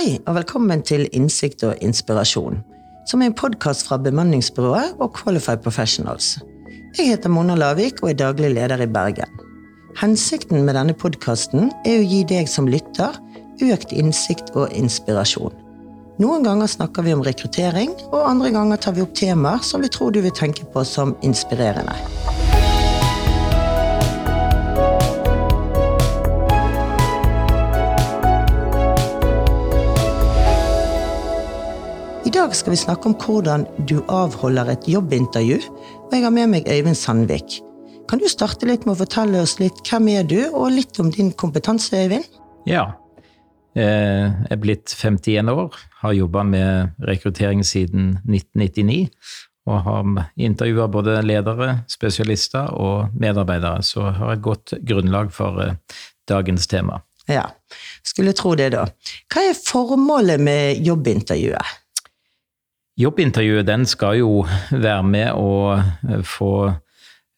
Hei, og velkommen til Innsikt og inspirasjon, som er en podkast fra bemanningsbyrået og Qualified Professionals. Jeg heter Mona Lavik og er daglig leder i Bergen. Hensikten med denne podkasten er å gi deg som lytter økt innsikt og inspirasjon. Noen ganger snakker vi om rekruttering, og andre ganger tar vi opp temaer som vi tror du vil tenke på som inspirerende. I dag skal vi snakke om hvordan du avholder et jobbintervju, og jeg har med meg Øyvind Sandvik. Kan du starte litt med å fortelle oss litt hvem er du, og litt om din kompetanse, Øyvind? Ja. Eh, jeg er blitt 51 år, har jobba med rekruttering siden 1999. Og har intervjua både ledere, spesialister og medarbeidere, så har jeg et godt grunnlag for eh, dagens tema. Ja, skulle tro det, da. Hva er formålet med jobbintervjuet? Jobbintervjuet den skal jo være med å eh, få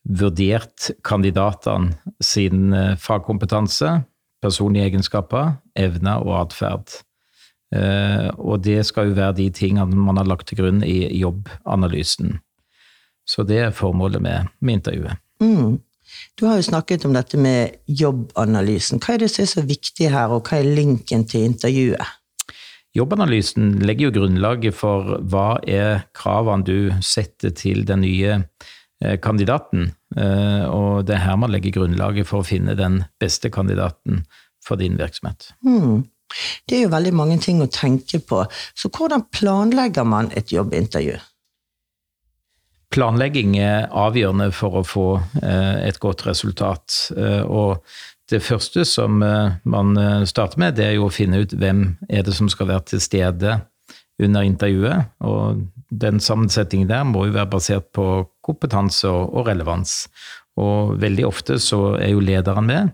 vurdert kandidatene sin eh, fagkompetanse, personlige egenskaper, evner og atferd. Eh, og det skal jo være de tingene man har lagt til grunn i jobbanalysen. Så det er formålet med, med intervjuet. Mm. Du har jo snakket om dette med jobbanalysen. Hva er det som er så viktig her, og hva er linken til intervjuet? Jobbanalysen legger jo grunnlaget for hva er kravene du setter til den nye eh, kandidaten. Eh, og det er her man legger grunnlaget for å finne den beste kandidaten for din virksomhet. Mm. Det er jo veldig mange ting å tenke på. Så hvordan planlegger man et jobbintervju? Planlegging er avgjørende for å få eh, et godt resultat. Og det første som eh, man eh, starter med, det er jo å finne ut hvem er det som skal være til stede under intervjuet. Og den sammensetningen der må jo være basert på kompetanse og relevans. Og veldig ofte så er jo lederen med.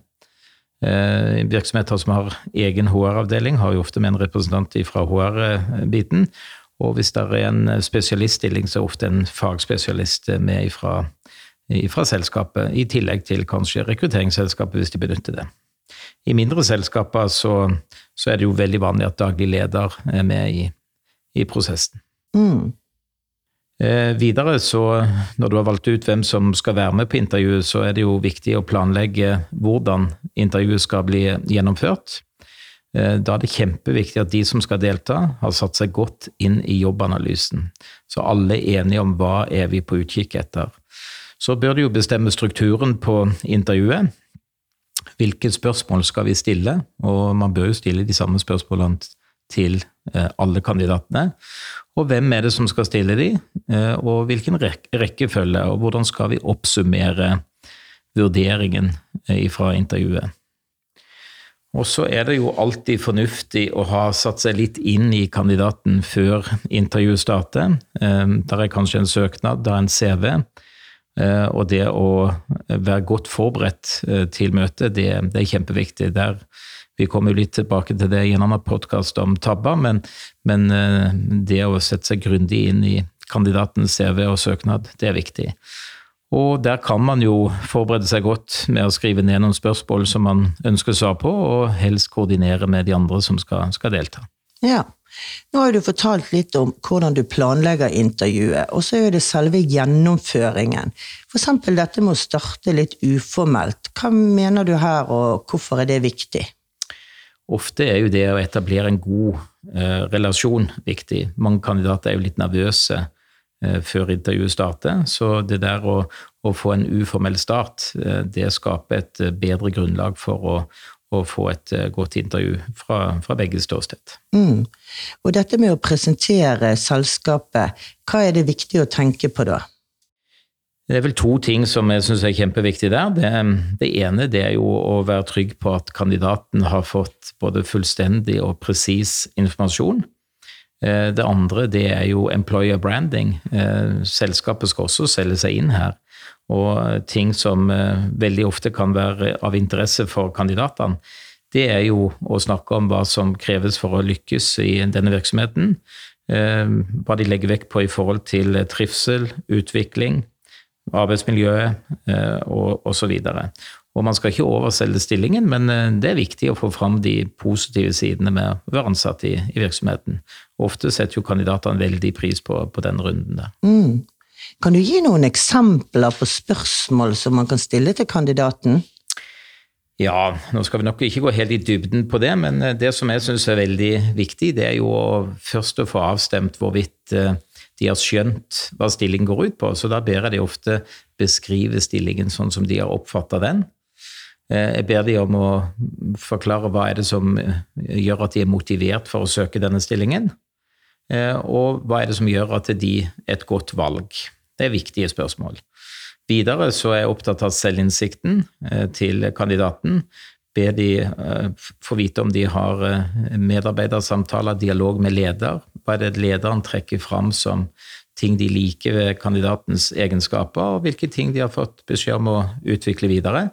Eh, virksomheter som har egen HR-avdeling, har jo ofte med en representant fra HR-biten. Og hvis det er en spesialiststilling, så er ofte en fagspesialist med fra fra selskapet, i tillegg til kanskje rekrutteringsselskapet hvis de benytter det. I mindre selskaper så, så er det jo veldig vanlig at daglig leder er med i, i prosessen. Mm. Eh, videre så, når du har valgt ut hvem som skal være med på intervjuet, så er det jo viktig å planlegge hvordan intervjuet skal bli gjennomført. Eh, da er det kjempeviktig at de som skal delta, har satt seg godt inn i jobbanalysen. Så alle er enige om hva er vi på utkikk etter. Så bør du jo bestemme strukturen på intervjuet. Hvilke spørsmål skal vi stille? Og man bør jo stille de samme spørsmålene til eh, alle kandidatene. Og hvem er det som skal stille de, eh, og hvilken rekkefølge, og hvordan skal vi oppsummere vurderingen eh, fra intervjuet. Og så er det jo alltid fornuftig å ha satt seg litt inn i kandidaten før intervjuet starter. Der er kanskje en søknad, der er en CV. Eh, og det å være godt forberedt eh, til møtet, det, det er kjempeviktig. Der, vi kommer jo litt tilbake til det i en annen podkast om tabber, men, men, eh, det å sette seg grundig inn i kandidatens CV og søknad, det er viktig. Og der kan man jo forberede seg godt med å skrive ned noen spørsmål som man ønsker svar på, og helst koordinere med de andre som skal, skal delta. Ja, nå har du fortalt litt om hvordan du planlegger intervjuet, og så er det selve gjennomføringen. F.eks. dette med å starte litt uformelt. Hva mener du her, og hvorfor er det viktig? Ofte er jo det å etablere en god eh, relasjon viktig. Mange kandidater er jo litt nervøse eh, før intervjuet starter, så det der å, å få en uformell start, eh, det skaper et eh, bedre grunnlag for å, og få et eh, godt intervju fra, fra begge ståsted. Mm. Og dette med å presentere selskapet, hva er det viktig å tenke på da? Det er vel to ting som jeg syns er kjempeviktig der. Det, det, ene det er jo å være trygg på at kandidaten har fått både fullstendig og presis informasjon. Eh, det andre det er jo employer branding. Eh, selskapet skal også selge seg inn her. Og ting som eh, veldig ofte kan være av interesse for kandidatene, det er jo å snakke om hva som kreves for å lykkes i denne virksomheten. Eh, hva de legger vekt på i forhold til trivsel, utvikling, arbeidsmiljøet eh, og osv. Og man skal ikke overselge stillingen, men eh, det er viktig å få fram de positive sidene med å være ansatt i, i virksomheten. Ofte setter jo kandidatene veldig pris på, på den runden der. Mm. Kan du gi noen eksempler på spørsmål som man kan stille til kandidaten? Ja, nå skal vi nok ikke gå helt i dybden på det, men eh, det som jeg syns er veldig viktig, det er jo først å få avstemt hvorvidt eh, de har skjønt hva stillingen går ut på. Så da ber jeg de ofte beskrive stillingen sånn som de har oppfatta den. Eh, jeg ber de om å forklare hva er det som gjør at de er motivert for å søke denne stillingen, og hva er det som gjør at de er et godt valg. Det er viktige spørsmål. Videre så er jeg opptatt av selvinnsikten eh, til kandidaten. Ber de eh, få vite om de har eh, medarbeidersamtaler, dialog med leder. Hva er det lederen trekker fram som ting de liker ved kandidatens egenskaper, og hvilke ting de har fått beskjed om å utvikle videre.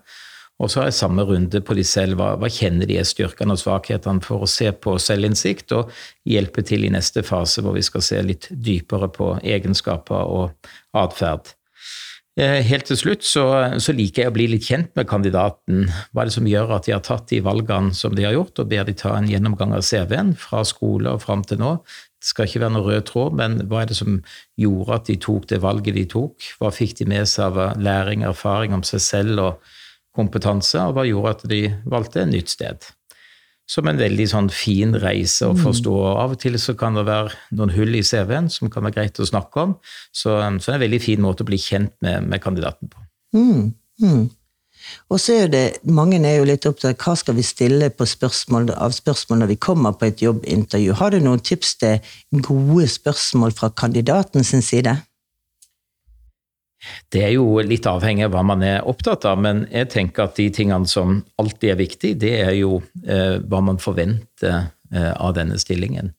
Og så har jeg samme runde på de selv. Hva, hva kjenner de er styrkene og svakhetene, for å se på selvinnsikt og hjelpe til i neste fase, hvor vi skal se litt dypere på egenskaper og atferd. Eh, helt til slutt så, så, liker jeg å bli litt kjent med kandidaten. Hva er det som gjør at de har tatt de valgene som de har gjort, og ber de ta en gjennomgang av CV-en fra skole og fram til nå. Det skal ikke være noen rød tråd, men hva er det som gjorde at de tok det valget de tok? Hva fikk de med seg av læring, og erfaring om seg selv og kompetanse, og hva gjorde at de valgte et nytt sted? som en veldig sånn fin reise å forstå. Mm. Av og til så kan det være noen hull i CV-en som kan være greit å snakke om. Så, um, så det er en veldig fin måte å bli kjent med, med kandidaten på. Mm. Mm. Og så er det, Mange er jo litt opptatt av hva skal vi stille på spørsmål, av spørsmål når vi kommer på et jobbintervju. Har du noen tips til gode spørsmål fra kandidaten sin side? Det er jo litt avhengig av hva man er opptatt av, men jeg tenker at de tingene som alltid er viktig, det er jo eh, hva man forventer eh, av denne stillingen.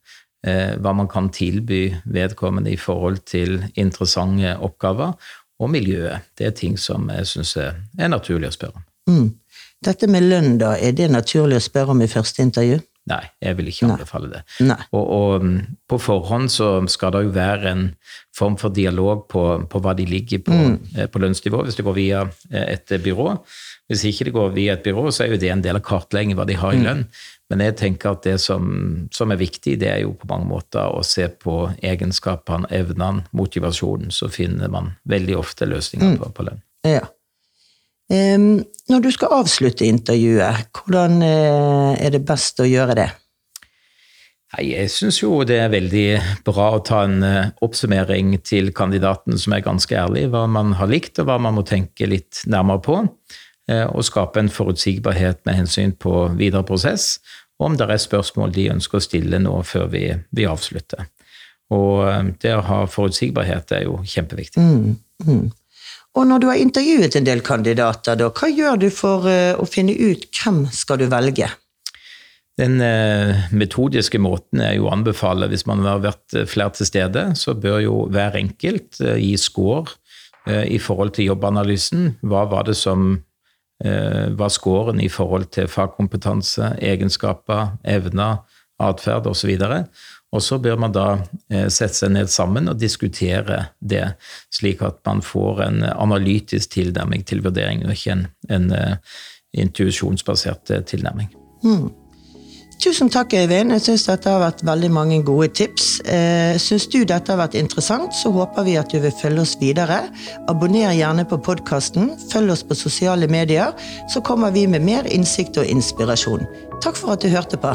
Eh, hva man kan tilby vedkommende i forhold til interessante oppgaver, og miljøet. Det er ting som jeg syns er, naturlig å spørre om. Mm. Dette med lønn, da, er det naturlig å spørre om i første intervju? Nei, jeg vil ikke anbefale det. Og, og, mm, på forhånd så skal det jo være en form for dialog på, på hva de ligger på, mm. Eh, på lønnsnivå, hvis det går via eh, et byrå. Hvis ikke det går via et byrå, så er jo det en del av kartleggingen hva de har i mm. lønn. Men jeg tenker at det som, som, er viktig, det er jo på mange måter å se på egenskapene, evnene, motivasjonen. Så finner man veldig ofte løsninger mm. på, på lønn. Ja. Når du skal avslutte intervjuet, hvordan uh, er det best å gjøre det? Jeg syns jo det er veldig bra å ta en uh, oppsummering til kandidaten som er ganske ærlig, hva man har likt og hva man må tenke litt nærmere på. Uh, og skape en forutsigbarhet med hensyn på videre prosess, og om det er spørsmål de ønsker å stille nå før vi, vi avslutter. Og det å ha forutsigbarhet er jo kjempeviktig. Mm, mm. Og når du har intervjuet en del kandidater, da, hva gjør du for uh, å finne ut hvem skal du velge? Den uh, metodiske måten er jo å anbefale, hvis man har vært uh, flere til stede, så bør jo hver enkelt gi score i forhold til jobbanalysen. Hva var det som var scoren i forhold til fagkompetanse, egenskaper, evner, atferd osv. Og, så og så bør man da eh, sette seg ned sammen og diskutere det, slik at man får en analytisk tilnærming til vurdering, og ikke en, en uh, intuisjonsbasert tilnærming. Mm. Tusen takk, Øyvind. Jeg syns dette har vært veldig mange gode tips. Eh, syns du dette har vært interessant, så håper vi at du vil følge oss videre. Abonner gjerne på podkasten, følg oss på sosiale medier, så kommer vi med mer innsikt og inspirasjon. Takk for at du hørte på.